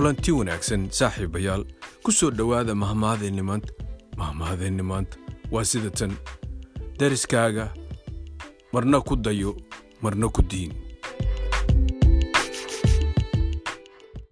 kulanti wanaagsan saaxiibayaal ku soo dhowaada mahmaadeenni maanta mahmaadeenni maanta waa sida tan dariskaaga marna ku dayo marna ku diin